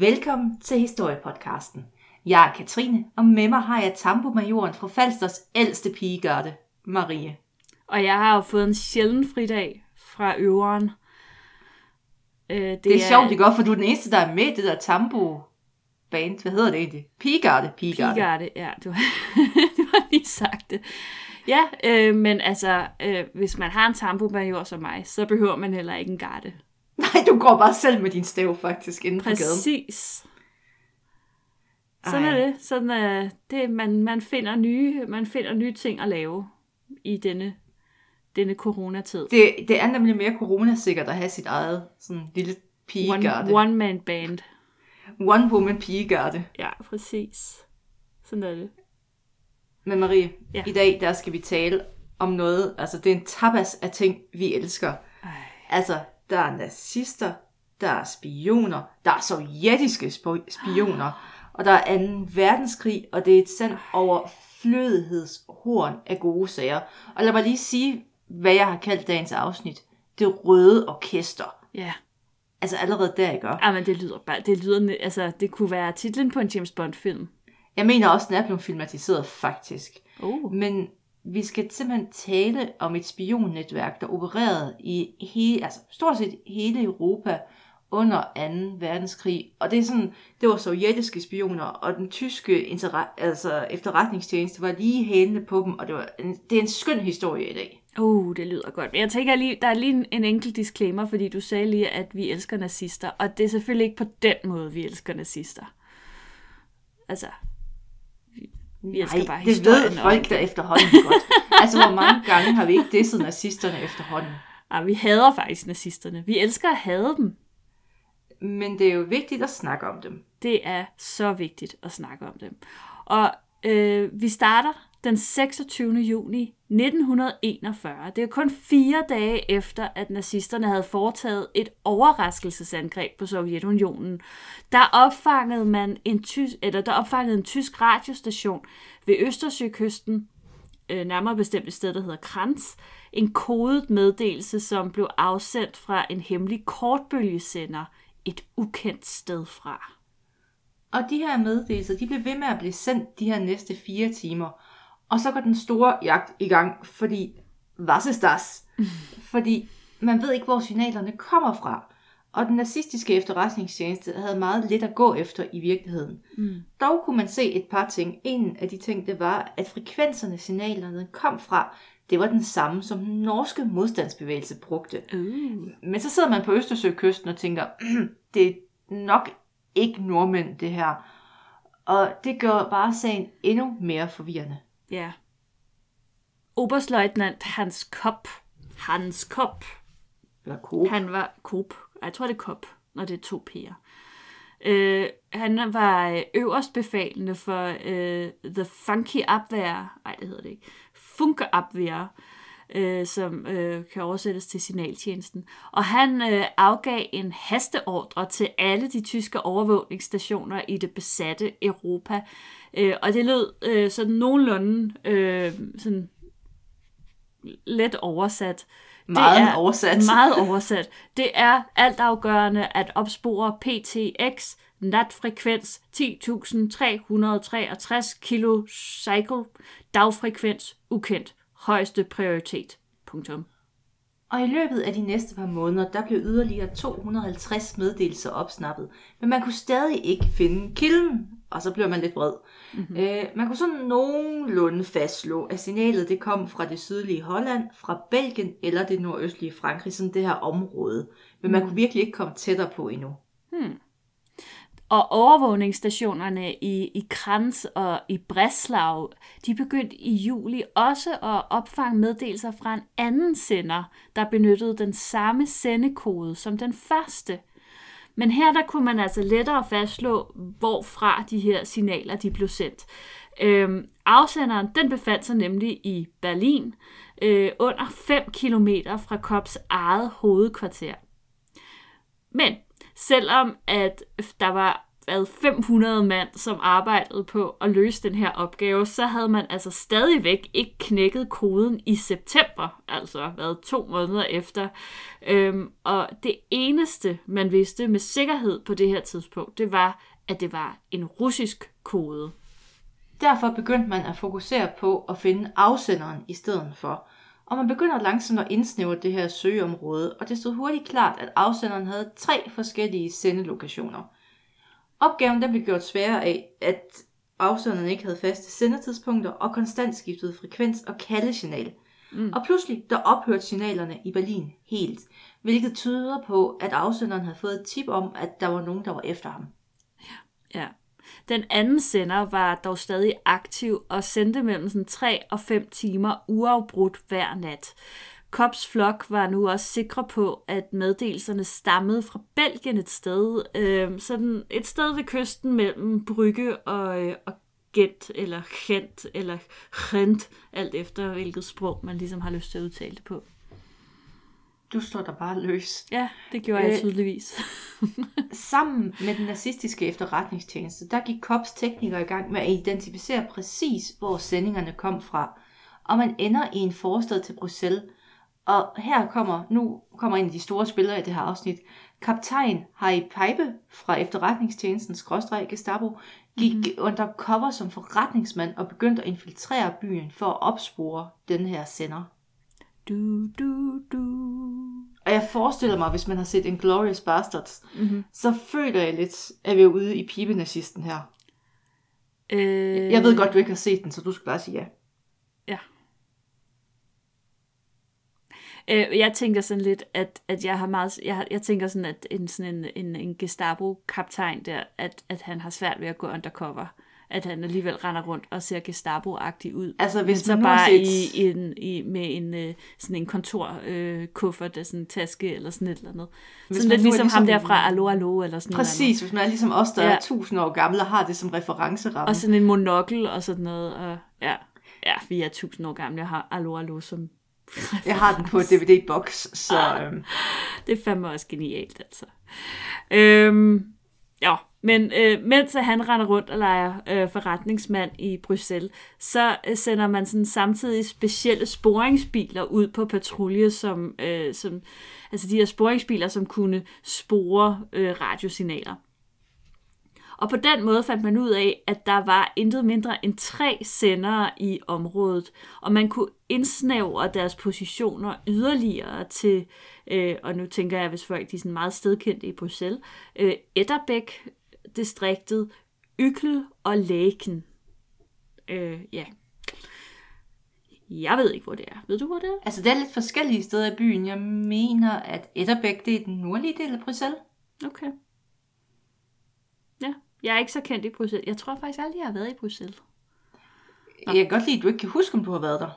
Velkommen til Historiepodcasten. Jeg er Katrine, og med mig har jeg Tambo-majoren fra Falsters ældste pigegarde, Marie. Og jeg har jo fået en sjælden fridag fra øveren. Øh, det, det er, er sjovt, det går, for du er den eneste, der er med i det der Tambo band. Hvad hedder det egentlig? Pigegarde. Pigegarde, pigegarde ja. Du, du har lige sagt det. Ja, øh, men altså, øh, hvis man har en tambo som mig, så behøver man heller ikke en garde. Nej, du går bare selv med din stav faktisk inden Præcis. på gaden. Præcis. Sådan Ej. er det. Sådan er det man, man, finder nye, man finder nye ting at lave i denne, denne coronatid. Det, det er nemlig mere coronasikkert at have sit eget sådan lille pigegarde. One, one man band. One woman pigegarde. Ja, præcis. Sådan er det. Men Marie, ja. i dag der skal vi tale om noget, altså det er en tapas af ting, vi elsker. Ej. Altså, der er nazister, der er spioner, der er sovjetiske spioner, og der er 2. verdenskrig, og det er et sand over flødighedshorn af gode sager. Og lad mig lige sige, hvad jeg har kaldt dagens afsnit. Det røde orkester. Ja. Altså allerede der, ikke? Ja, men det lyder bare, det lyder, altså det kunne være titlen på en James Bond film. Jeg mener også, den er blevet filmatiseret faktisk. Uh. Men vi skal simpelthen tale om et spionnetværk, der opererede i hele, altså stort set hele Europa under 2. verdenskrig. Og det er sådan, det var sovjetiske spioner, og den tyske altså efterretningstjeneste var lige hælende på dem, og det, var en, det er en skøn historie i dag. Uh, det lyder godt. Men jeg tænker lige, der er lige en, en enkelt disclaimer, fordi du sagde lige, at vi elsker nazister, og det er selvfølgelig ikke på den måde, vi elsker nazister. Altså, vi elsker Nej, bare det ved folk der efterhånden godt. altså, hvor mange gange har vi ikke disset nazisterne efterhånden? Ja, vi hader faktisk nazisterne. Vi elsker at hade dem. Men det er jo vigtigt at snakke om dem. Det er så vigtigt at snakke om dem. Og øh, vi starter den 26. juni 1941. Det er kun fire dage efter, at nazisterne havde foretaget et overraskelsesangreb på Sovjetunionen. Der opfangede man en tysk, eller der opfangede en tysk radiostation ved Østersøkysten, øh, nærmere bestemt et sted, der hedder Kranz, en kodet meddelelse, som blev afsendt fra en hemmelig kortbølgesender et ukendt sted fra. Og de her meddelelser, de blev ved med at blive sendt de her næste fire timer. Og så går den store jagt i gang, fordi, was ist das? fordi man ved ikke, hvor signalerne kommer fra. Og den nazistiske efterretningstjeneste havde meget lidt at gå efter i virkeligheden. Mm. Dog kunne man se et par ting. En af de ting, det var, at frekvenserne signalerne kom fra, det var den samme, som den norske modstandsbevægelse brugte. Uh. Men så sidder man på Østersøkysten og tænker, det er nok ikke nordmænd, det her. Og det gør bare sagen endnu mere forvirrende. Ja. Oberstløjtnant Hans Kopp. Hans Kopp. Eller Kopp. Han var Kopp. Jeg tror, det er Kopp, når det er to P'er. Øh, han var øh, øverst befalende for øh, The Funky Abwehr. Nej, det hedder det ikke. Funke Abwehr øh, som øh, kan oversættes til signaltjenesten. Og han øh, afgav en hasteordre til alle de tyske overvågningsstationer i det besatte Europa. Øh, og det lød øh, sådan nogenlunde øh, sådan let oversat. Meget det er oversat. Meget oversat. Det er altafgørende at opspore PTX natfrekvens 10.363 kilocycle, dagfrekvens ukendt højeste prioritet. Punktum. Og i løbet af de næste par måneder, der blev yderligere 250 meddelelser opsnappet, men man kunne stadig ikke finde kilden, og så blev man lidt vred. Mm-hmm. Øh, man kunne sådan nogenlunde fastslå, at signalet det kom fra det sydlige Holland, fra Belgien eller det nordøstlige Frankrig, sådan det her område. Men man mm. kunne virkelig ikke komme tættere på endnu. Hmm. Og overvågningsstationerne i, i Kranz og i Breslau, de begyndte i juli også at opfange meddelelser fra en anden sender, der benyttede den samme sendekode som den første. Men her der kunne man altså lettere fastslå, hvorfra de her signaler de blev sendt. Øhm, afsenderen den befandt sig nemlig i Berlin, øh, under 5 km fra Kops eget hovedkvarter. Men selvom at der var hvad, 500 mand, som arbejdede på at løse den her opgave, så havde man altså stadigvæk ikke knækket koden i september, altså hvad, to måneder efter. Øhm, og det eneste, man vidste med sikkerhed på det her tidspunkt, det var, at det var en russisk kode. Derfor begyndte man at fokusere på at finde afsenderen i stedet for. Og man begynder langsomt at indsnævre det her søgeområde, og det stod hurtigt klart, at afsenderen havde tre forskellige sendelokationer. Opgaven den blev gjort sværere af, at afsenderen ikke havde faste sendetidspunkter og konstant skiftede frekvens og kaldesignal. Mm. Og pludselig der ophørte signalerne i Berlin helt, hvilket tyder på, at afsenderen havde fået et tip om, at der var nogen, der var efter ham. Ja. Den anden sender var dog stadig aktiv og sendte mellem sådan 3 og 5 timer uafbrudt hver nat. Kops flok var nu også sikre på, at meddelelserne stammede fra Belgien et sted, øh, sådan et sted ved kysten mellem Brygge og, øh, og Gent, eller Gent, eller Gent, alt efter hvilket sprog man ligesom har lyst til at udtale det på. Du står der bare løs. Ja, det gjorde jeg tydeligvis. Sammen med den nazistiske efterretningstjeneste, der gik Kops teknikere i gang med at identificere præcis, hvor sendingerne kom fra. Og man ender i en forstad til Bruxelles. Og her kommer, nu kommer en af de store spillere i det her afsnit. Kaptajn Harry Pipe fra efterretningstjenesten skråstreg Gestapo gik mm-hmm. under cover som forretningsmand og begyndte at infiltrere byen for at opspore den her sender. Du, du, du. Og jeg forestiller mig, hvis man har set en Glorious Bastards, Mhm. så føler jeg lidt, at vi er ude i pibenazisten her. Øh, Jeg ved godt, du ikke har set den, så du skal bare sige ja. Ja. Øh, jeg tænker sådan lidt, at, at jeg har meget, jeg, har- jeg tænker sådan, at en, sådan en, en, en Gestapo-kaptajn der, at, at han har svært ved at gå undercover. At han alligevel render rundt og ser Gestapo-agtig ud. Altså, hvis så man bare set... i, i, en, i, med en, øh, sådan en kontorkuffert, øh, sådan en taske eller sådan et eller andet. Hvis Sådan lidt er ligesom, ham ligesom- der fra Allo Allo eller sådan noget. Præcis, hvis man er ligesom os, der Ja. er tusind år gamle og har det som referenceramme. Og sådan en monokkel og sådan noget. Og, ja, ja, vi er tusind år gamle. Jeg har Allo Allo som... Jeg har den på DVD-boks, så Ah. øhm, Det er fandme også genialt, altså. Øhm, ja, men øh, mens han render rundt og leger øh, forretningsmand i Bruxelles, så øh, sender man sådan samtidig specielle sporingsbiler ud på patrulje, som, øh, som altså de her sporingsbiler, som kunne spore øh, radiosignaler. Og på den måde fandt man ud af, at der var intet mindre end tre sendere i området, og man kunne indsnævre deres positioner yderligere til, øh, og nu tænker jeg, hvis folk de er sådan meget stedkendte i Bruxelles, øh, Etterbæk distriktet, Ykkel og Læken. Øh, ja. Jeg ved ikke, hvor det er. Ved du, hvor det er? altså det er lidt forskellige steder i byen. Jeg mener, at Etterbæk, det er den nordlige del af Bruxelles. Okay. Jeg er ikke så kendt i Bruxelles. Jeg tror faktisk aldrig, jeg har været i Bruxelles. Jeg kan godt lide, at du ikke kan huske, om du har været der.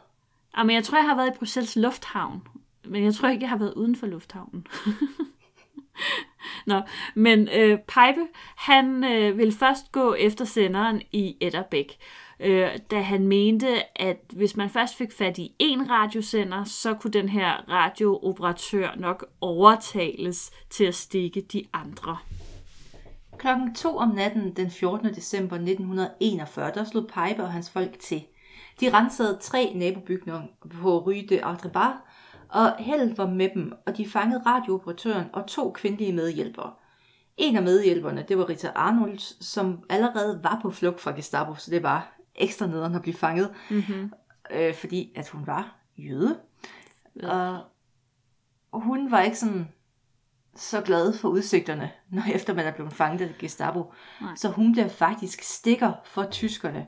Ah, men jeg tror, jeg har været i Bruxelles Lufthavn. Men jeg tror ikke, jeg har været uden for lufthavnen. Nå, men øh, Pipe, han øh, ville først gå efter senderen i Etterbæk, øh, da han mente, at hvis man først fik fat i en radiosender, så kunne den her radiooperatør nok overtales til at stikke de andre. Klokken to om natten den 14. december 1941, der slog Pipe og hans folk til. De rensede tre nabobygninger på Rue de Artrebar, og Held var med dem, og de fangede radiooperatøren og to kvindelige medhjælpere. En af medhjælperne, det var Rita Arnold, som allerede var på flugt fra Gestapo, så det var ekstra nederen at blive fanget, Mm-hmm. øh, fordi at hun var jøde. Og hun var ikke sådan så glad for udsigterne, når efter man er blevet fanget af Gestapo. Nej. Så hun bliver faktisk stikker for tyskerne.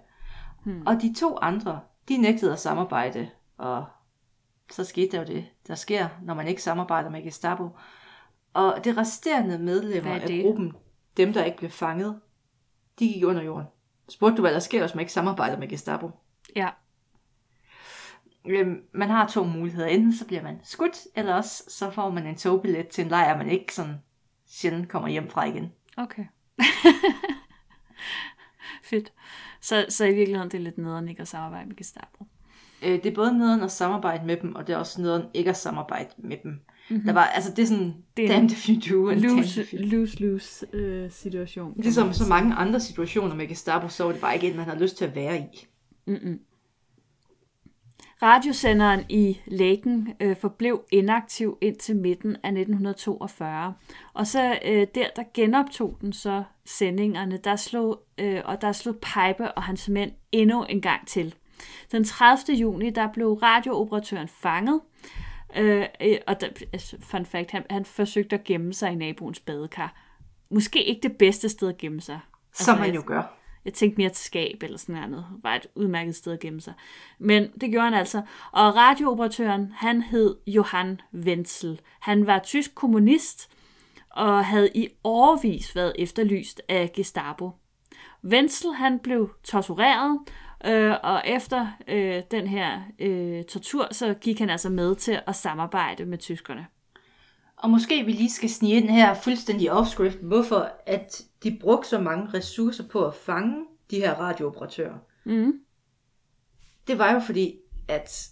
Hmm. Og de to andre, de nægtede at samarbejde, og så skete der jo det, der sker, når man ikke samarbejder med Gestapo. Og det resterende medlemmer er af gruppen, dem der ikke blev fanget, de gik under jorden. Spurgte du, hvad der sker, hvis man ikke samarbejder med Gestapo? Ja. Øhm, man har to muligheder. Enten så bliver man skudt, eller også så får man en togbillet til en lejr, man ikke sådan sjældent kommer hjem fra igen. Okay. Fedt. Så, så i virkeligheden det er lidt nederen ikke at samarbejde med Gestapo. Øh, det er både nederen at samarbejde med dem, og det er også nederen ikke at samarbejde med dem. Mm-hmm. Der var, altså det er sådan, Det er damn if you do, and Lose, lose, lose øh, situation. Ligesom så mange andre situationer med Gestapo, så var det bare ikke en, man har lyst til at være i. Radiosenderen i Laken øh, forblev inaktiv indtil midten af 1942. Og så øh, der, der genoptog den så sendingerne, der slog, øh, og der slog Pipe og hans mænd endnu en gang til. Den 30. juni, der blev radiooperatøren fanget, øh, øh, og der, altså, fun fact, han, han forsøgte at gemme sig i naboens badekar. Måske ikke det bedste sted at gemme sig. Som man jeg- jo gør jeg tænkte mere til skab eller sådan noget. Var et udmærket sted at gemme sig. Men det gjorde han altså. Og radiooperatøren, han hed Johann Wenzel. Han var tysk kommunist og havde i årvis været efterlyst af Gestapo. Wenzel, han blev tortureret, øh, og efter øh, den her øh, tortur, så gik han altså med til at samarbejde med tyskerne. Og måske vi lige skal snige ind her fuldstændig opskrift, hvorfor at de brugte så mange ressourcer på at fange de her radiooperatører. Mm. Det var jo fordi, at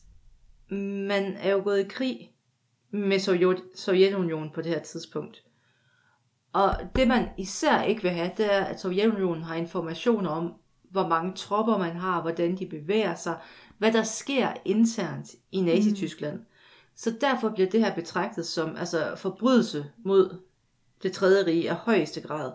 man er jo gået i krig med Sovjet, Sovjetunionen på det her tidspunkt. Og det man især ikke vil have, det er, at Sovjetunionen har informationer om, hvor mange tropper man har, hvordan de bevæger sig, hvad der sker internt i Nazi-Tyskland. Mm. Så derfor bliver det her betragtet som altså, forbrydelse mod det tredje rige af højeste grad.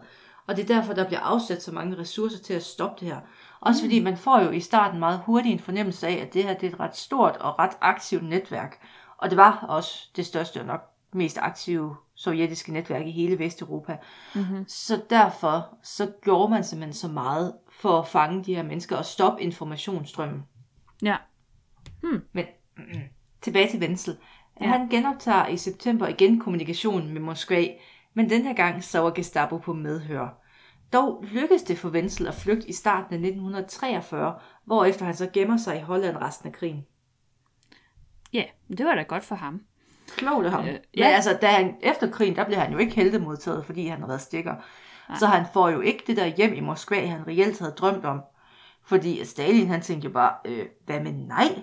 Og det er derfor, der bliver afsat så mange ressourcer til at stoppe det her. Også fordi man får jo i starten meget hurtigt en fornemmelse af, at det her det er et ret stort og ret aktivt netværk. Og det var også det største og nok mest aktive sovjetiske netværk i hele Vesteuropa. Mm-hmm. Så derfor så gjorde man simpelthen så meget for at fange de her mennesker og stoppe informationsstrømmen. Ja. Men mm, tilbage til Wenzel. Ja. Han genoptager i september igen kommunikationen med Moskva, men den her gang så var Gestapo på medhør. Dog lykkedes det for Wenzel at flygte i starten af 1943, hvorefter han så gemmer sig i Holland resten af krigen. Ja, det var da godt for ham. Klogt af ham. Øh, ja. Men altså, da han, efter krigen, der blev han jo ikke heldemodtaget, fordi han havde været stikker. Så han får jo ikke det der hjem i Moskva, han reelt havde drømt om. Fordi Stalin, han tænkte jo bare, øh, hvad med nej?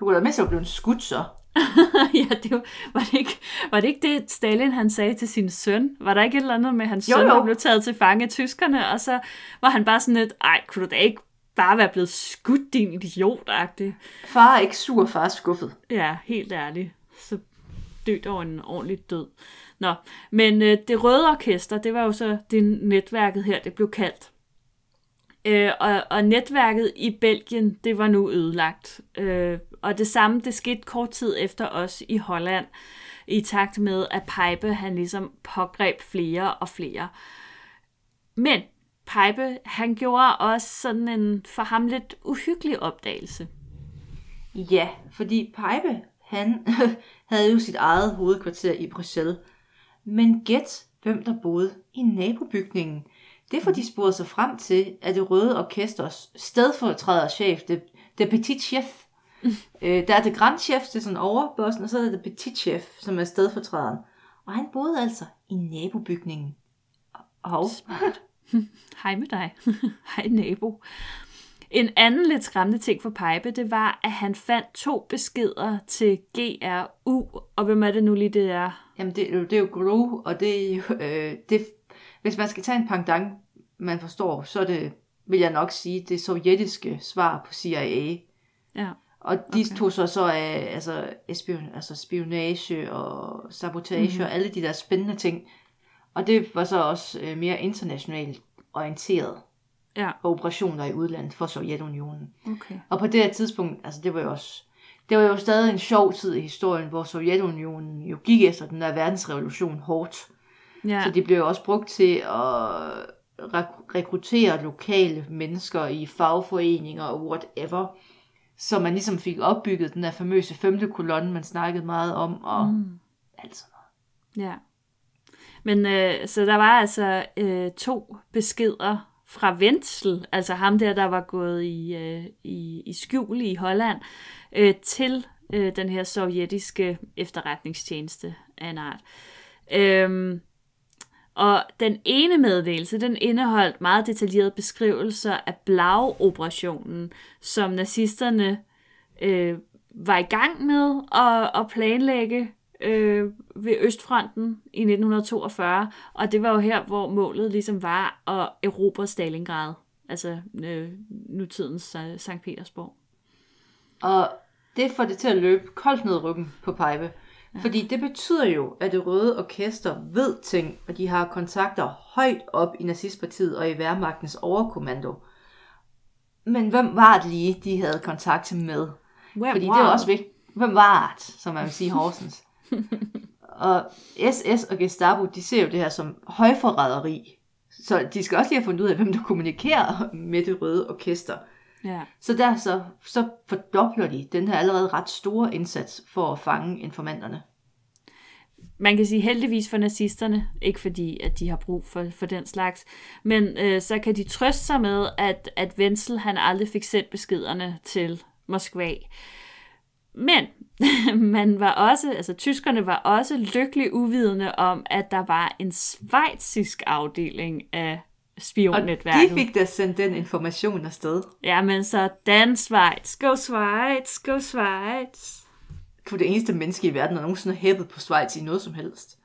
Du kunne da med at blive skudt så. ja, det var, var, det ikke, var det ikke det, Stalin han sagde til sin søn? Var der ikke et eller andet med hans Jo, søn, jo. der blev taget til fange af tyskerne? Og så var han bare sådan lidt, ej, kunne du da ikke bare være blevet skudt, din idiot -agtig. Far er ikke sur, far er skuffet. Ja, helt ærligt. Så dødt over en ordentlig død. Nå, men øh, det røde orkester, det var jo så det netværket her, det blev kaldt. Øh, og, og netværket i Belgien, det var nu ødelagt. Øh, og det samme, det skete kort tid efter os i Holland, i takt med, at Pipe, han ligesom pågreb flere og flere. Men Pipe, han gjorde også sådan en for ham lidt uhyggelig opdagelse. Ja, fordi Pipe, han havde jo sit eget hovedkvarter i Bruxelles. Men gæt, hvem der boede i nabobygningen. Det får de sporet sig frem til, at det røde orkesters stedfortræderchef, det, det petit chef øh, der er det grand chef, det er sådan overbossen, og så er det petit chef, som er stedfortræderen. Og han boede altså i nabobygningen. Og Hej med dig. Hej nabo. En anden lidt skræmmende ting for Pipe, det var, at han fandt to beskeder til GRU. Og hvem er det nu lige, det er? Jamen, det, er jo- det er jo GRU, og det er jo, øh, det, hvis man skal tage en pendant, man forstår, så er det, vil jeg nok sige, det sovjetiske svar på CIA. Ja. Og de okay. tog så så af altså, espion, altså spionage og sabotage mm-hmm. og alle de der spændende ting. Og det var så også øh, mere internationalt orienteret Ja, og operationer i udlandet for Sovjetunionen. okay. Og på det her tidspunkt, altså det var jo også, det var jo stadig en sjov tid i historien, hvor Sovjetunionen jo gik efter den der verdensrevolution hårdt. Ja, Så de blev også brugt til at rek- rekruttere lokale mennesker i fagforeninger og whatever. Så man ligesom fik opbygget den der famøse femte kolonne, man snakkede meget om, og mm. alt sådan noget. ja. Men øh, så der var altså øh, to beskeder fra Wenzel, altså ham der, der var gået i, øh, i, i skjul i Holland, øh, til øh, den her sovjetiske efterretningstjeneste af en art. Øhm, og den ene meddelelse, den indeholdt meget detaljerede beskrivelser af Blau-operationen, som nazisterne øh, var i gang med at, at planlægge øh, ved Østfronten i 1942, og det var jo her, hvor målet ligesom var at erobre Stalingrad, altså øh, nutidens Sankt Petersborg. Og det får det til at løbe koldt ned ryggen på Pipe. Ja. Fordi det betyder jo, at det røde orkester ved ting, og de har kontakter højt op i nazistpartiet og i værmagtens overkommando. Men hvem var det lige, de havde kontakt med? Hvem Fordi var det er også vigtigt. Hvem var det, som man vil sige Horsens? og SS og Gestapo, de ser jo det her som højforræderi. Så de skal også lige have fundet ud af, hvem der kommunikerer med det røde orkester. Ja. Så der så, så fordobler de den her allerede ret store indsats for at fange informanterne. man kan sige heldigvis for nazisterne, ikke fordi, at de har brug for, for den slags, men øh, så kan de trøste sig med, at, at Wenzel han aldrig fik sendt beskederne til Moskva. Men man var også, altså tyskerne var også lykkelig uvidende om, at der var en svejtsisk afdeling af Og spionnetværket. de fik da sendt den information afsted. Ja, men så Dan Schweiz, go Schweiz, go Schweiz. Du det eneste menneske i verden, der nogensinde har hæppet på Schweiz i noget som helst.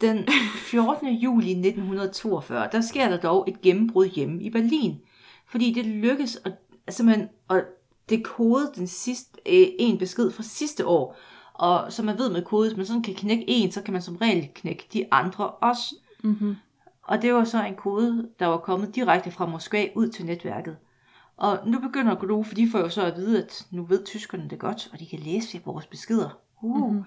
Den 14. juli 1942, der sker der dog et gennembrud hjemme i Berlin. Fordi det lykkes at, simpelthen at dekode den sidste, øh, en besked fra sidste år. Og som man ved med kode, hvis man sådan kan knække en, så kan man som regel knække de andre også. Mm-hmm. Og det var så en kode, der var kommet direkte fra Moskva ud til netværket. Og nu begynder GRU, for de får jo så at vide, at nu ved tyskerne det godt, og de kan læse vores beskeder. Uh. Mm-hmm.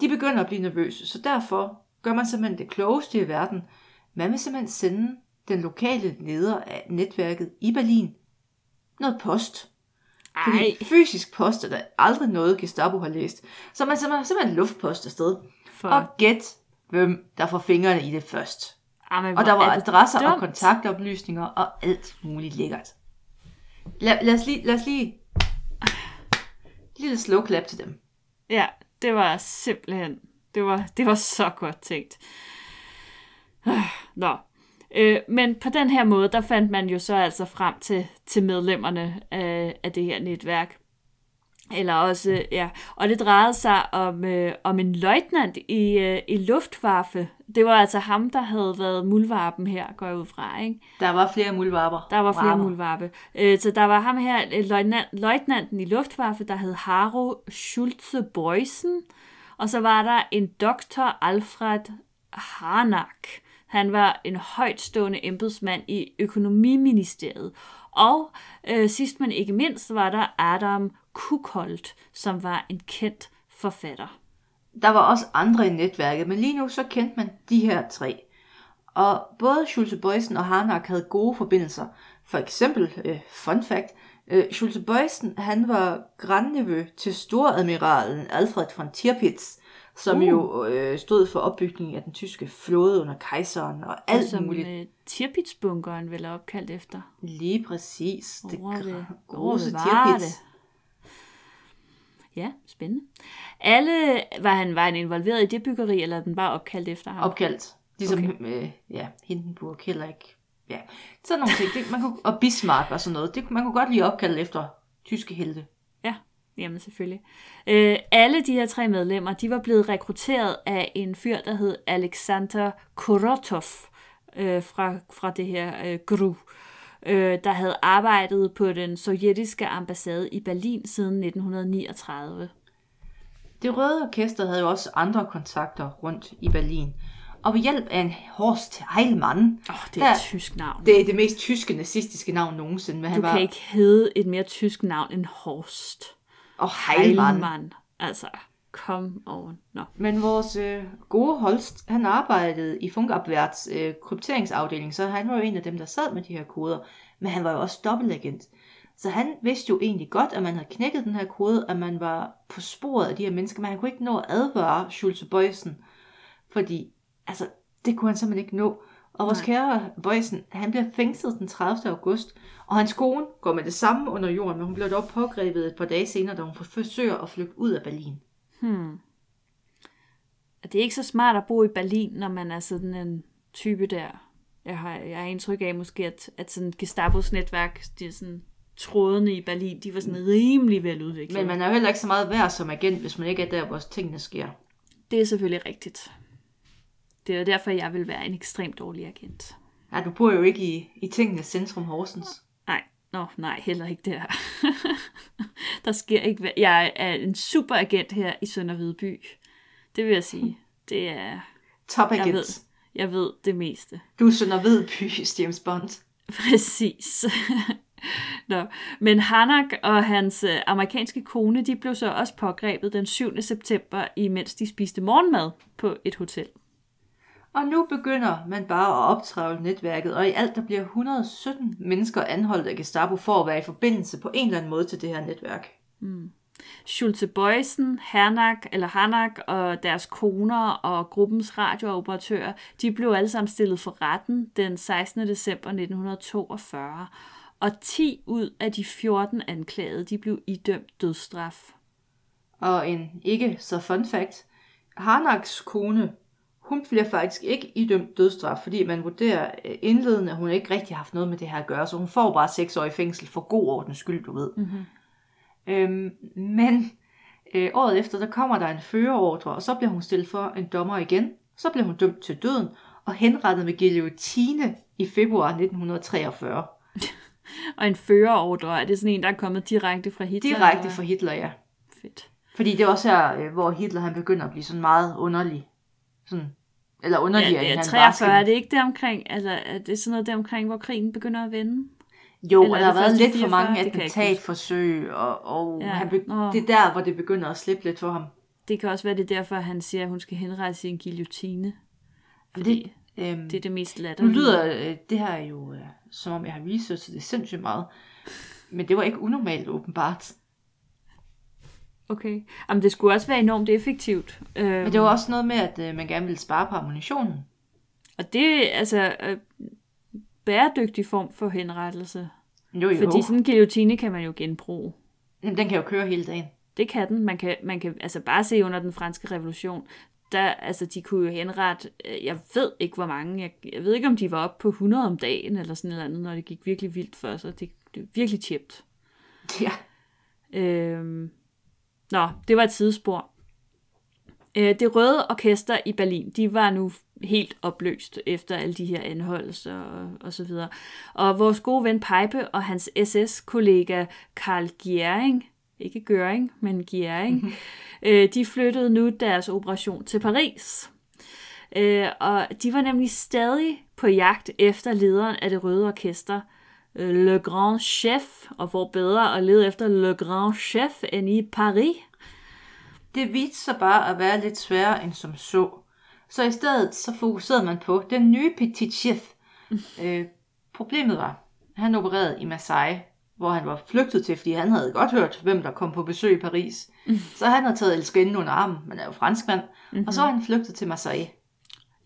De begynder at blive nervøse, så derfor gør man simpelthen det klogeste i verden. Man vil simpelthen sende den lokale leder af netværket i Berlin noget post. Fordi Ej, fysisk post er der aldrig noget, Gestapo har læst. Så man sender simpelthen luftpost afsted. for... Og gæt, hvem der får fingrene i det først. Jamen, Og der var er adresser og dumt. kontaktoplysninger og alt muligt lækkert. Lad, lad, os, lige, lad os lige... Lille slow clap til dem. Ja, det var simpelthen, det var, det var så godt tænkt. Nå. Øh, men på den her måde, der fandt man jo så altså frem til, til medlemmerne af, af det her netværk. Eller også, ja, og det drejede sig om, øh, om en løjtnant i, øh, i Luftwaffe. Det var altså ham, der havde været muldvarpen her, går jeg ud fra, ikke? Der var flere muldvarper. Der var flere Varper. muldvarpe. Øh, så der var ham her, øh, løjtnant, løjtnanten i Luftwaffe, der hed Haro Schulze Beusen. Og så var der en doktor Alfred Harnack. Han var en højtstående embedsmand i økonomiministeriet. Og øh, sidst men ikke mindst var der Adam Kukholt, som var en kendt forfatter. Der var også andre i netværket, men lige nu så kendte man de her tre. Og både Schulze Bøjsen og Harnack havde gode forbindelser. For eksempel, øh, fun fact, øh, Schulze Bøjsen, han var grandnevø til storadmiralen Alfred von Tirpitz, som Uh. jo øh, stod for opbygningen af den tyske flåde under kejseren og alt som muligt. øh, Tirpitz-bunkeren vel er opkaldt efter. Lige præcis. Det Hvor det- große var Tirpitz. det? Ja, spændende. Alle, var han, var han involveret i det byggeri, eller er den bare opkaldt efter ham? Opkaldt. Ligesom, Okay. øh, ja, Hindenburg heller ikke. Ja, sådan nogle ting. Det, man kunne, og Bismarck og sådan noget. Det, man kunne godt lige opkalde efter tyske helte. Ja, jamen selvfølgelig. Øh, alle de her tre medlemmer, de var blevet rekrutteret af en fyr, der hed Alexander Korotov øh, fra, fra det her øh, GRU, øh, der havde arbejdet på den sovjetiske ambassade i Berlin siden 1939. Det røde orkester havde jo også andre kontakter rundt i Berlin. Og ved hjælp af en Horst Heilmann, Åh, oh, det er et Der- tysk navn. det er det mest tyske nazistiske navn nogensinde, men han Du var kan ikke hedde et mere tysk navn end Horst. og Heilmann. Heilmann. Altså, kom on. Nå. Men vores øh, gode Holst, han arbejdede i Funkabwærts øh, krypteringsafdeling, så han var jo en af dem, der sad med de her koder. Men han var jo også dobbeltagent. Så han vidste jo egentlig godt, at man havde knækket den her kode, at man var på sporet af de her mennesker, men han kunne ikke nå at advare Schulze Bøjsen, fordi altså, det kunne han simpelthen ikke nå. Og vores Nej. kære Bøjsen, han bliver fængslet den 30. august, og hans kone går med det samme under jorden, men hun bliver dog pågrebet et par dage senere, da hun forsøger at flygte ud af Berlin. Hmm. Og Det er ikke så smart at bo i Berlin, når man er sådan en type der. Jeg har, jeg har indtryk af måske, at, at sådan Gestapos netværk, det er sådan, trådene i Berlin, de var sådan rimelig veludviklede. Men man er jo heller ikke så meget værd som agent, hvis man ikke er der, hvor tingene sker. Det er selvfølgelig rigtigt. Det er derfor, jeg vil være en ekstremt dårlig agent. Ja, du bor jo ikke i, i tingenes centrum Horsens. Nå, nej, heller ikke der. der sker ikke... Jeg er en super agent her i Sønder Hvidby. Det vil jeg sige. Det er... Top Jeg ved, jeg ved det meste. Du er Sønder Hvidbys James Bond. Præcis. Nå. Men Hanak og hans øh, amerikanske kone, de blev så også pågrebet den 7. september, imens de spiste morgenmad på et hotel. Og nu begynder man bare at optrævle netværket, og i alt der bliver 117 mennesker anholdt af Gestapo for at være i forbindelse på en eller anden måde til det her netværk. Schulze Bøjsen, Hernak eller Hanak og deres koner og gruppens radiooperatører, de blev alle sammen stillet for retten den 16. december 1942. Og 10 ud af de 14 anklagede, de blev idømt dødsstraf. Og en ikke så fun fact, Harnaks kone, hun bliver faktisk ikke idømt dødsstraf, fordi man vurderer øh, indledende, at hun ikke rigtig har haft noget med det her at gøre, så hun får bare 6 år i fængsel for god ordens skyld, du ved. Mm-hmm. Øhm, men øh, året efter, der kommer der en førerordre, og så bliver hun stillet for en dommer igen. Så bliver hun dømt til døden og henrettet med guillotine i februar 1943. Og en førerordre, er det sådan en, der er kommet direkte fra Hitler? Direkte eller? fra Hitler, ja. Fedt. Fordi det er også her, øh, hvor Hitler han begynder at blive sådan meget underlig. Sådan, eller Ja, underligere, det er han 43, var. er det ikke det omkring, altså er det sådan noget der omkring, hvor krigen begynder at vende? Jo, Eller og er der har været lidt for mange 44? Det kan jeg ikke attentatforsøg, og, og Ja, ja. han be- det er der, hvor det begynder at slippe lidt for ham. Det kan også være, det er derfor, han siger, at hun skal henrettes i en guillotine. Fordi Det, øhm, det er det mest nu latterlige. lyder øh, det her jo, øh, som om jeg har researchet det sindssygt meget. Men det var ikke unormalt, åbenbart. Okay. Jamen, det skulle også være enormt effektivt. Øhm, Men det var også noget med, at øh, man gerne ville spare på ammunitionen. Og det er altså øh, bæredygtig form for henrettelse. Jo, jo. Fordi sådan en guillotine kan man jo genbruge. Jamen, den kan jo køre hele dagen. Det kan den. Man kan, man kan altså bare se under den franske revolution. Der, altså, de kunne jo henrette, øh, jeg ved ikke hvor mange, jeg, jeg ved ikke om de var oppe på 100 om dagen, eller sådan noget andet, når det gik virkelig vildt for sig. Det, det er virkelig chipt. Ja. Øhm, nå, det var et sidespor. Øh, det røde orkester i Berlin, de var nu helt opløst efter alle de her anholdelser og, og så videre. Og vores gode ven Peipe og hans SS-kollega Karl Giering, ikke Göring, men Giering, øh, de flyttede nu deres operation til Paris. Øh, og de var nemlig stadig på jagt efter lederen af det røde orkester, Le Grand Chef, og hvor bedre at lede efter Le Grand Chef end i Paris. Det viste sig bare at være lidt sværere end som så. Så i stedet så fokuserede man på den nye Petit Chef. øh, problemet var, at han opererede i Marseille, hvor han var flygtet til, fordi han havde godt hørt, hvem der kom på besøg i Paris. Så han havde taget elskerinden under armen, men er jo franskmand, mm-hmm. og så var han flygtet til Marseille.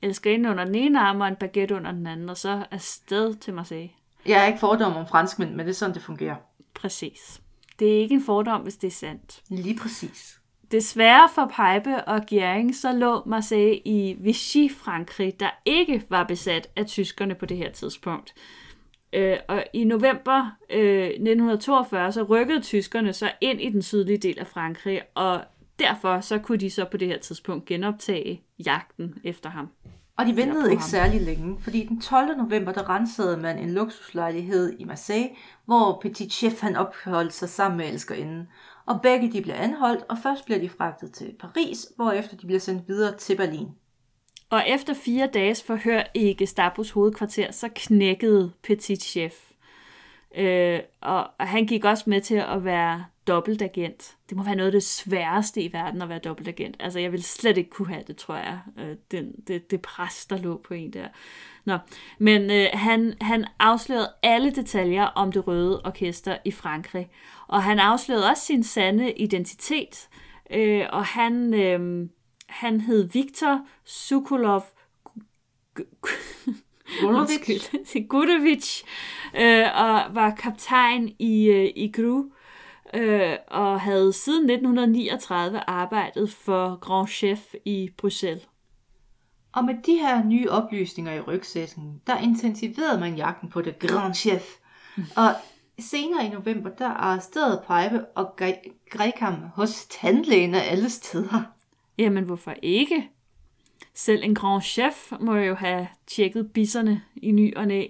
Elskerinde under den ene arm og en baguette under den anden, og så afsted til Marseille. Jeg er ikke fordom om franskmænd, men det er sådan, det fungerer. Præcis. Det er ikke en fordom, hvis det er sandt. Lige præcis. Desværre for Peipe og Giering, så lå Marseille i Vichy, Frankrig, der ikke var besat af tyskerne på det her tidspunkt. Øh, og i november øh, 1942, så rykkede tyskerne så ind i den sydlige del af Frankrig, og derfor så kunne de så på det her tidspunkt genoptage jagten efter ham. Og de ventede ikke ham. særlig længe, fordi den 12. november, der rensede man en luksuslejlighed i Marseille, hvor Petit Chef han opholdt sig sammen med elskerinden. Og begge de blev anholdt, og først bliver de fragtet til Paris, hvorefter de bliver sendt videre til Berlin. Og efter fire dages forhør i Gestapos hovedkvarter, så knækkede Petit Chef. Øh, og han gik også med til at være dobbeltagent. Det må være noget af det sværeste i verden at være dobbeltagent. Altså, jeg vil slet ikke kunne have det, tror jeg. Øh, den, det, det pres, der lå på en der. Nå. Men øh, han, han afslørede alle detaljer om det røde orkester i Frankrig. Og han afslørede også sin sande identitet. Øh, og han, øh, han hed Viktor Sukolov Gudovic, øh, og var kaptajn i, øh, i GRU, øh, og havde siden 1939 arbejdet for Grand Chef i Bruxelles. Og med de her nye oplysninger i rygsækken, der intensiverede man jagten på det Grand Chef. Og Senere i november, der arresterede Peibe og greb ham hos tandlægen af alle steder. Jamen, hvorfor ikke? Selv en grand chef må jo have tjekket bisserne i ny og næ.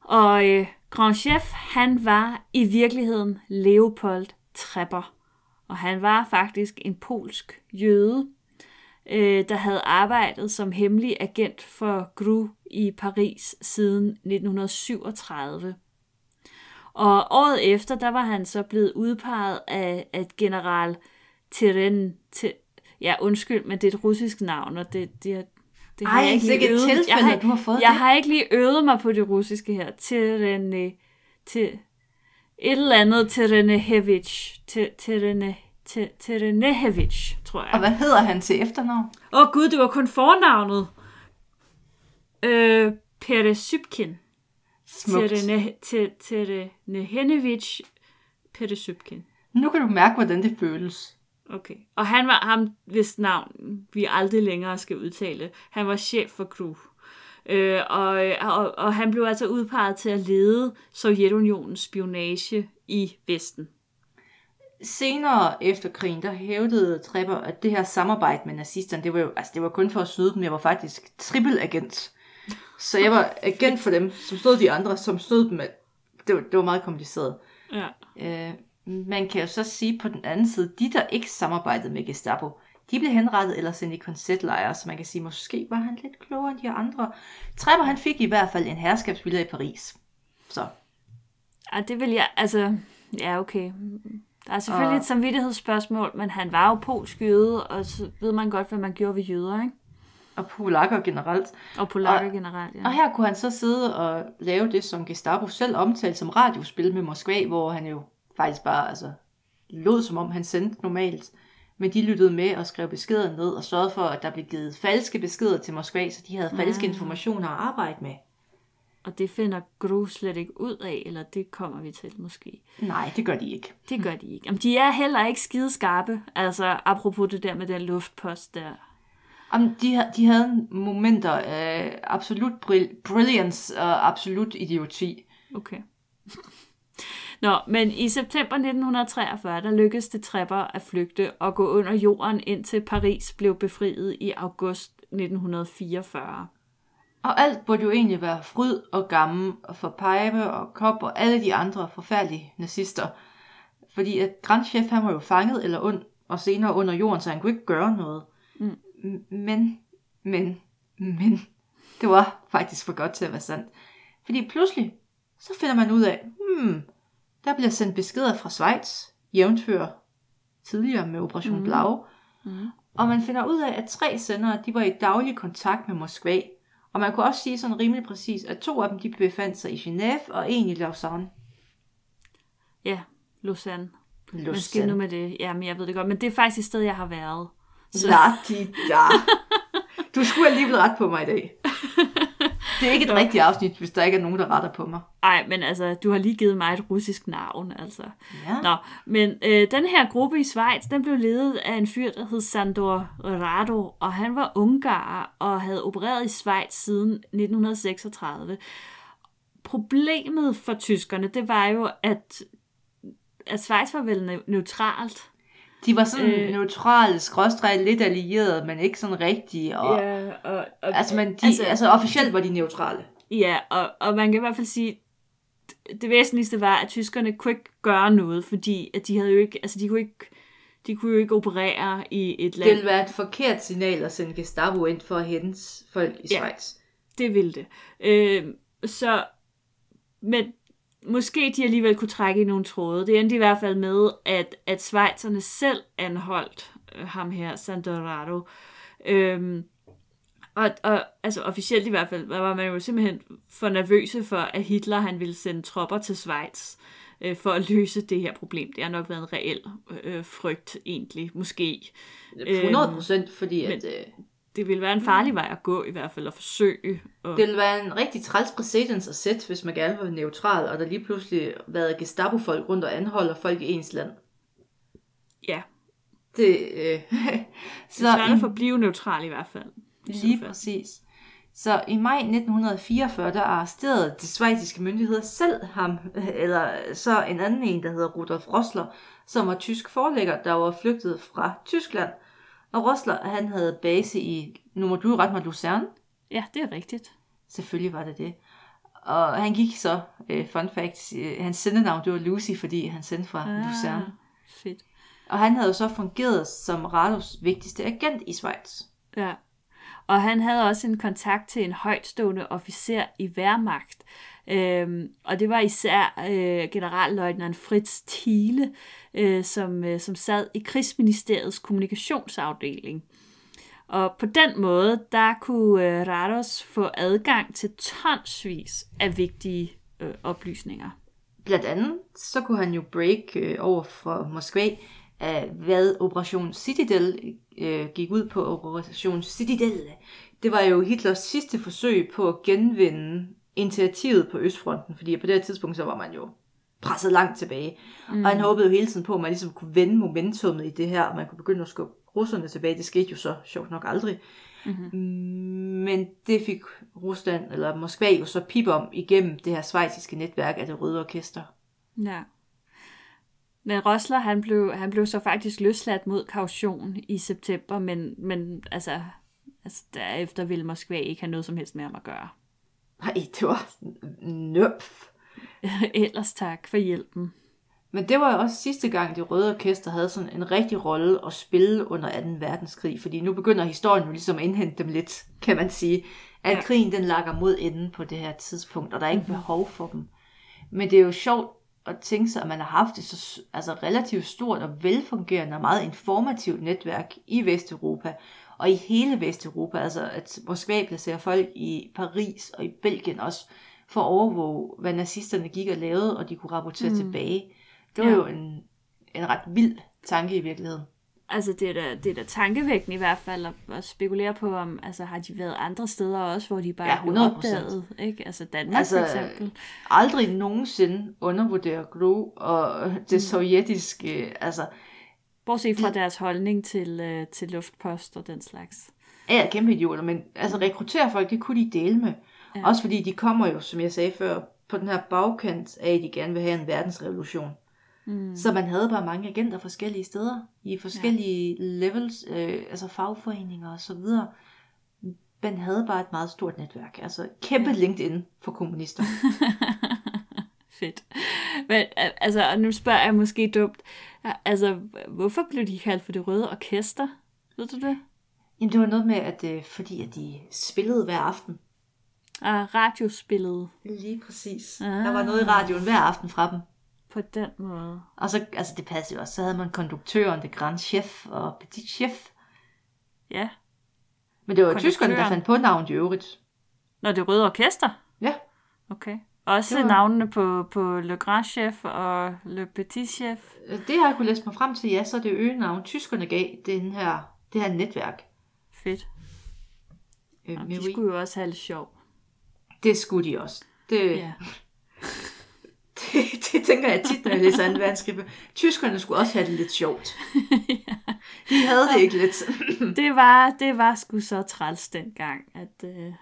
Og øh, grand chef, han var i virkeligheden Leopold Trepper. Og han var faktisk en polsk jøde, øh, der havde arbejdet som hemmelig agent for GRU i Paris siden 1937. Og året efter, der var han så blevet udpeget af, af general Teren... Te, ja, undskyld, men det er et russisk navn, og det, det, det Ej, jeg ikke sikke lige et øvet. tilfælde, jeg har, du har fået Jeg det. har ikke lige øvet mig på det russiske her. Terene... Til, et eller andet Terenehevich. Te- Terene, te- Terenehevich, tror jeg. Og hvad hedder han til efternavn? Åh oh, gud, det var kun fornavnet. Øh, Peresybkin. Smukt. Terenehevich Peresybkin. Nu kan du mærke, hvordan det føles. Okay. Og han var ham, hvis navn vi aldrig længere skal udtale. Han var chef for crew. Øh, og, og, og han blev altså udpeget til at lede Sovjetunionens spionage i Vesten. Senere efter krigen, der hævdede Trepper, at det her samarbejde med nazisterne, det var jo altså, det var kun for at snyde dem. Jeg var faktisk trippelagent. Så jeg var agent for dem, som stod de andre, som stod dem. Det var, det var meget kompliceret. Ja. Øh, man kan jo så sige på den anden side, de der ikke samarbejdede med Gestapo, de blev henrettet eller sendt i koncertlejre, så man kan sige, måske var han lidt klogere end de andre. Trepper han fik i hvert fald en herskabsvilla i Paris. Så Og det vil jeg, altså, ja okay. Der er selvfølgelig Og- et samvittighedsspørgsmål, men han var jo polsk jøde, og så ved man godt, hvad man gjorde ved jøder, ikke? og polakker generelt. Og polakker Og- generelt, ja. Og her kunne han så sidde og lave det, som Gestapo selv omtalte som radiospil med Moskva, hvor han jo faktisk bare altså, lod som om han sendte normalt. Men de lyttede med og skrev beskeder ned og sørgede for, at der blev givet falske beskeder til Moskva, så de havde falske Ah. informationer at arbejde med. Og det finder Gru slet ikke ud af, eller det kommer vi til måske. Nej, det gør de ikke. Det gør de ikke. Jamen, de er heller ikke skide skarpe. Altså, apropos det der med den luftpost der. Om de, de havde momenter af absolut brill- brilliance og absolut idioti. Okay. Nå, men i september 1943, der lykkedes det Trepper at flygte og gå under jorden, indtil Paris blev befriet i august 1944. Og alt burde jo egentlig være fryd og gammel for Peibe og Kop og alle de andre forfærdelige nazister. Fordi at Grandchef, han var jo fanget eller ond, og senere under jorden, så han kunne ikke gøre noget. Mm. Men, men, men, det var faktisk for godt til at være sandt. Fordi pludselig, så finder man ud af, hmm, der bliver sendt beskeder fra Schweiz, jævnfør tidligere med Operation Mhm. Blau, Mm. og man finder ud af, at tre sendere, de var i daglig kontakt med Moskva. Og man kunne også sige sådan rimelig præcis, at to af dem, de befandt sig i Genève, og en i Lausanne. Ja, Lausanne. Hvad Lausanne. nu med det? Jamen, jeg ved det godt, men det er faktisk et sted, jeg har været. Så, La-di-da. Du skulle alligevel ret på mig i dag. Det er ikke et rigtigt afsnit, hvis der ikke er nogen, der retter på mig. ej, men altså, du har lige givet mig et russisk navn, altså. Ja. Nå, men øh, den her gruppe i Schweiz, den blev ledet af en fyr, der hed Sandor Rado, og han var ungarer og havde opereret i Schweiz siden 1936. Problemet for tyskerne, det var jo, at, at Schweiz var vel ne- neutralt. De var sådan Øh. neutrale, skråstreg, lidt allierede, men ikke sådan rigtige. Og, ja. Ja, og, og, Altså, men de, altså, altså, officielt var de neutrale. Ja, og, og man kan i hvert fald sige, det væsentligste var, at tyskerne kunne ikke gøre noget, fordi at de havde jo ikke, altså de kunne ikke, de kunne jo ikke operere i et Det land. ville være et forkert signal at sende Gestapo ind for at hente folk i Ja. Schweiz. Det ville det. Øh, så, men måske de alligevel kunne trække i nogle tråde. Det endte i hvert fald med, at, at Schweizerne selv anholdt øh, ham her, Sandorado. Øhm, og, og altså officielt i hvert fald, var man jo simpelthen for nervøse for, at Hitler han ville sende tropper til Schweiz øh, for at løse det her problem. Det har nok været en reel øh, frygt egentlig, måske. 100 procent, fordi men- at, øh, Det ville være en farlig vej at gå i hvert fald, at forsøge. Og, det ville være en rigtig træls præcedens at sætte, hvis man gerne være neutral, og der lige pludselig været Gestapo-folk rundt og anholder folk i ens land. ja, Det, øh, så det er svært at forblive neutral i hvert fald. Lige Så- præcis. Så i maj 1944, der arresterede de svejtiske myndigheder selv ham, eller så en anden en, der hedder Rudolf Rossler, som var tysk forlægger, der var flygtet fra Tyskland. Og Rossler, han havde base i, nu må du rette mig, Lucerne. Ja, det er rigtigt. Selvfølgelig var det det. Og han gik så, uh, fun fact, uh, hans sendenavn, det var Lucy, fordi han sendte fra ah, Lucerne. Fedt. Og han havde jo så fungeret som Rados vigtigste agent i Schweiz. Ja. Og han havde også en kontakt til en højtstående officer i Wehrmacht. Øhm, og det var især øh, generalløjtnant Fritz Thiele, øh, som, øh, som sad i Krigsministeriets kommunikationsafdeling. Og på den måde, der kunne øh, Rados få adgang til tonsvis af vigtige øh, oplysninger. Blandt andet, så kunne han jo break øh, over for Moskva, af hvad Operation Citadel øh, gik ud på. Operation Citadel, det var jo Hitlers sidste forsøg på at genvinde initiativet på Østfronten, fordi på det her tidspunkt, så var man jo presset langt tilbage. Mm. Og han håbede jo hele tiden på, at man ligesom kunne vende momentummet i det her, og man kunne begynde at skubbe russerne tilbage. Det skete jo så sjovt nok aldrig. Mm-hmm. Men det fik Rusland, eller Moskva jo så pip om igennem det her svejsiske netværk af det røde orkester. Ja. Men Rosler, han blev, han blev så faktisk løsladt mod kaution i september, men, men altså, altså, derefter ville Moskva ikke have noget som helst med ham at gøre. Nej, det var nøpf. Ellers tak for hjælpen. Men det var jo også sidste gang, det røde orkester havde sådan en rigtig rolle at spille under 2. verdenskrig, fordi nu begynder historien jo ligesom at indhente dem lidt, kan man sige. At ja. krigen den lakker mod enden på det her tidspunkt, og der er ikke mm-hmm. behov for dem. Men det er jo sjovt at tænke sig, at man har haft et så altså relativt stort og velfungerende og meget informativt netværk i Vesteuropa, og i hele Vesteuropa, altså at Moskva placerer folk i Paris og i Belgien også, for at overvåge, hvad nazisterne gik og lavede, og de kunne rapportere mm. tilbage. Det var ja. jo en, en ret vild tanke i virkeligheden. Altså, det er da, det er da tankevækkende i hvert fald at, at spekulere på, om altså, har de været andre steder også, hvor de bare ja, har opdaget, ikke? Altså Danmark altså, for eksempel. aldrig nogensinde undervurdere Gro og det mm. sovjetiske, altså... Bortset fra deres holdning til, uh, til luftpost og den slags. Ja, kæmpe idioter, men altså rekruttere folk, det kunne de dele med. Ja. Også fordi de kommer jo, som jeg sagde før, på den her bagkant af, at de gerne vil have en verdensrevolution. Mm. Så man havde bare mange agenter forskellige steder, i forskellige ja. levels, øh, altså fagforeninger og så videre. Man havde bare et meget stort netværk, altså kæmpe ja. LinkedIn for kommunister. Fedt. Men altså, og nu spørger jeg måske dumt, altså, hvorfor blev de kaldt for det røde orkester? Ved du det? Jamen, det var noget med, at øh, fordi at de spillede hver aften. Ah, radiospillede. Lige præcis. Ah. Der var noget i radioen hver aften fra dem. På den måde. Og så, altså det passede jo også, så havde man konduktøren, det grand chef og petit chef. Ja. Men det var tyskerne, der fandt på navnet i øvrigt. Når det røde orkester? Ja. Okay. Også var... navnene på, på Le Grand Chef og Le Petit Chef? Det har jeg kunne læse mig frem til, ja, så er det øgenavn, tyskerne gav den her, det her netværk. Fedt. Øh, Jamen, de skulle jo også have lidt sjov. Det skulle de også. Det, ja. det, det tænker jeg tit, når jeg læser 2. verdenskrig. Tyskerne skulle også have det lidt sjovt. ja. De havde det ikke lidt. det, var, det var sgu så træls dengang, at... Uh...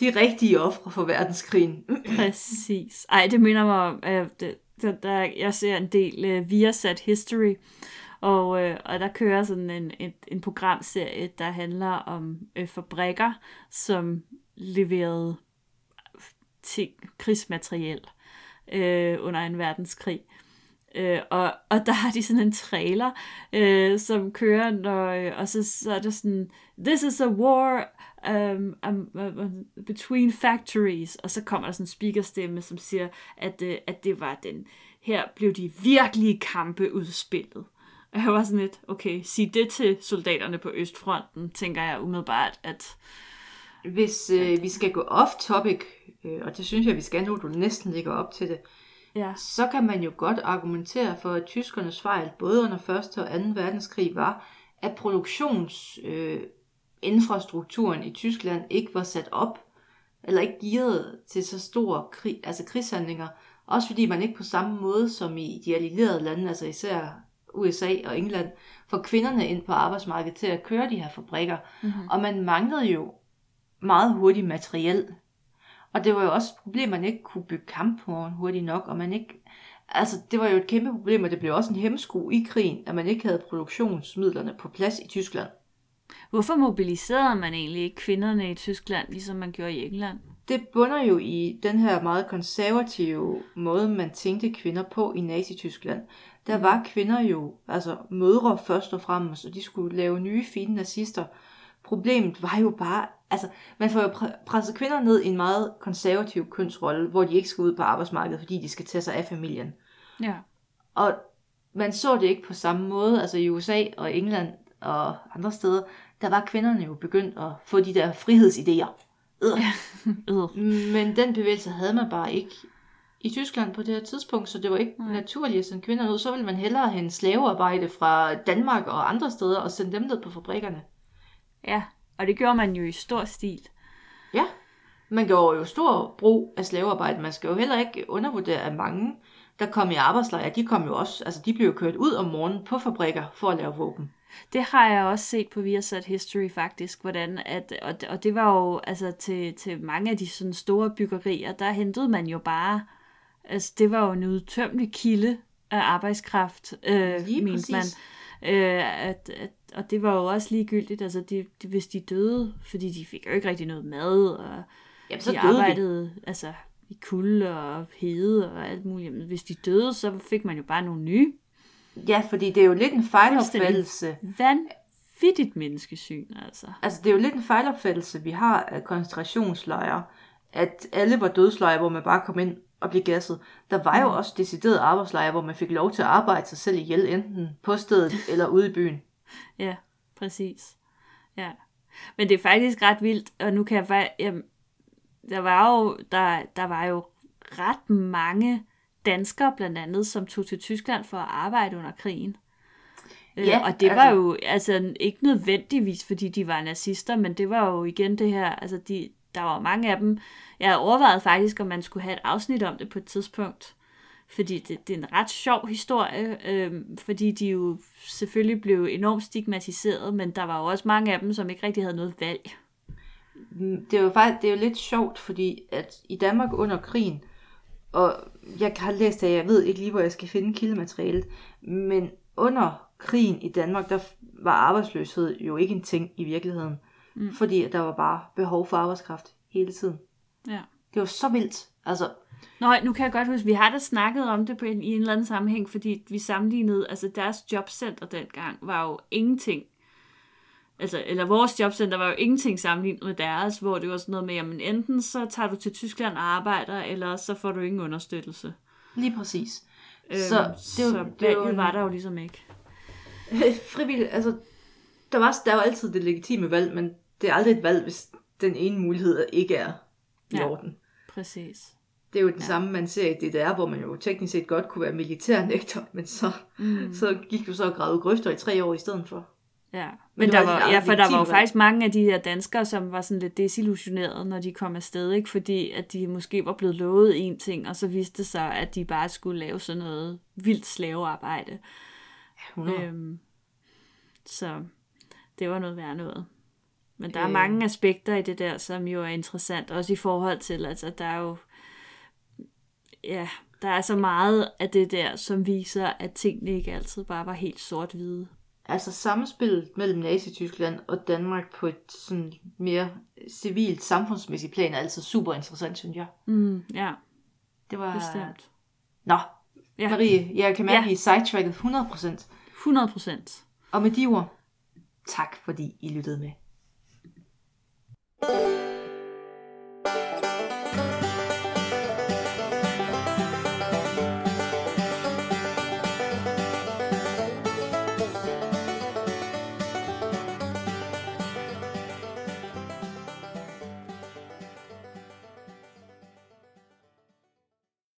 De rigtige ofre for verdenskrigen. Præcis. Ej, det minder mig om, at det, der, der, jeg ser en del uh, Viasat History, og, uh, og der kører sådan en, en, en programserie, der handler om uh, fabrikker, som leverede ting, krigsmateriel øh, under en verdenskrig. Øh, og, og der har de sådan en trailer, øh, som kører, når, og så, så er der sådan, this is a war um, um, um, between factories, og så kommer der sådan en speakerstemme, som siger, at, øh, at det var den, her blev de virkelige kampe udspillet. Og jeg var sådan lidt, okay, sig det til soldaterne på Østfronten, tænker jeg umiddelbart, at... Hvis øh, vi skal gå off-topic øh, og det synes jeg, vi skal nu, du næsten ligger op til det, ja. så kan man jo godt argumentere for, at tyskernes fejl, både under 1. og 2. verdenskrig, var, at produktionsinfrastrukturen øh, i Tyskland ikke var sat op, eller ikke gearet til så store krig, altså krigshandlinger. Også fordi man ikke på samme måde som i de allierede lande, altså især USA og England, får kvinderne ind på arbejdsmarkedet til at køre de her fabrikker. Mm-hmm. Og man manglede jo meget hurtigt materiel. Og det var jo også et problem, at man ikke kunne bygge kampvogne hurtigt nok, og man ikke... Altså, det var jo et kæmpe problem, og det blev også en hemsko i krigen, at man ikke havde produktionsmidlerne på plads i Tyskland. Hvorfor mobiliserede man egentlig ikke kvinderne i Tyskland, ligesom man gjorde i England? Det bunder jo i den her meget konservative måde, man tænkte kvinder på i Nazi-Tyskland. Der var kvinder jo, altså mødre først og fremmest, og de skulle lave nye fine nazister. Problemet var jo bare, altså man får jo pre- presset kvinder ned i en meget konservativ kønsrolle, hvor de ikke skal ud på arbejdsmarkedet, fordi de skal tage sig af familien. Ja. Og man så det ikke på samme måde, altså i USA og England og andre steder, der var kvinderne jo begyndt at få de der frihedsidéer. Øh. Men den bevægelse havde man bare ikke i Tyskland på det her tidspunkt, så det var ikke Nej. naturligt at sende kvinder ud. Så ville man hellere hente slavearbejde fra Danmark og andre steder og sende dem ned på fabrikkerne. Ja, og det gjorde man jo i stor stil. Ja, man gjorde jo stor brug af slavearbejde. Man skal jo heller ikke undervurdere, at mange, der kom i arbejdslejre, de kom jo også, altså de blev jo kørt ud om morgenen på fabrikker for at lave våben. Det har jeg også set på Viasat History faktisk, hvordan at, og, og det var jo altså til, til mange af de sådan store byggerier, der hentede man jo bare, altså det var jo en udtømmelig kilde af arbejdskraft, øh, Lige mente man. Øh, at, at, og det var jo også ligegyldigt, altså de, de, hvis de døde, fordi de fik jo ikke rigtig noget mad, og Jamen, så de døde de. arbejdede altså i kulde og hede og alt muligt. Men hvis de døde, så fik man jo bare nogle nye. Ja, fordi det er jo lidt en fejlopfattelse. Vanvittigt menneskesyn, altså. Altså, det er jo lidt en fejlopfattelse, vi har af koncentrationslejre, at alle var dødslejre, hvor man bare kom ind og blev gasset. Der var jo også deciderede arbejdslejre, hvor man fik lov til at arbejde sig selv ihjel, enten på stedet eller ude i byen. Ja, præcis. Ja. Men det er faktisk ret vildt, og nu kan jeg faktisk... Der var jo, der, der var jo ret mange danskere blandt andet, som tog til Tyskland for at arbejde under krigen. Øh, Ja, og det var altså- jo altså ikke nødvendigvis, fordi de var nazister, men det var jo igen det her, altså de, der var mange af dem. Jeg havde overvejet faktisk, om man skulle have et afsnit om det på et tidspunkt. Fordi det, det er en ret sjov historie, øh, fordi de jo selvfølgelig blev enormt stigmatiseret, men der var jo også mange af dem, som ikke rigtig havde noget valg. Det er jo faktisk det er jo lidt sjovt, fordi at i Danmark under krigen, og jeg har læst det, jeg ved ikke lige, hvor jeg skal finde kildematerialet, men under krigen i Danmark, der var arbejdsløshed jo ikke en ting i virkeligheden, mm. fordi der var bare behov for arbejdskraft hele tiden. Ja. Det var så vildt. Altså, Nå, nu kan jeg godt huske, vi har da snakket om det på en, i en eller anden sammenhæng, fordi vi sammenlignede, altså deres jobcenter dengang var jo ingenting. Altså, eller vores jobcenter var jo ingenting sammenlignet med deres, hvor det var sådan noget med, jamen enten så tager du til Tyskland og arbejder, eller så får du ingen understøttelse. lige præcis. Øhm, så det så det valget en- var der jo ligesom ikke. frivilligt, altså, der, var, der er jo altid det legitime valg, men det er aldrig et valg, hvis den ene mulighed ikke er i Ja. orden. Præcis. Det er jo det ja. samme, man ser i DDR, hvor man jo teknisk set godt kunne være militærnægter, men så, mm. så gik du så og gravede grøfter i tre år i stedet for. Ja, men, Men der var ja, for der var jo faktisk mange af de her danskere, som var sådan lidt desillusionerede, når de kom afsted, ikke? fordi at de måske var blevet lovet en ting, og så viste det sig, at de bare skulle lave sådan noget vildt slavearbejde. 100. Øhm, så det var noget værd noget. Men der er Øh. mange aspekter i det der, som jo er interessant, også i forhold til, altså der er jo, ja, der er så meget af det der, som viser, at tingene ikke altid bare var helt sort-hvide altså samspillet mellem Nazi-Tyskland og Danmark på et sådan mere civilt, samfundsmæssigt plan er altså super interessant, synes jeg. Mm, ja, det var... bestemt. Nå, ja. Marie, jeg kan mærke, ja. at I sidetracket 100%. 100%. Og med de ord, tak fordi I lyttede med. thank you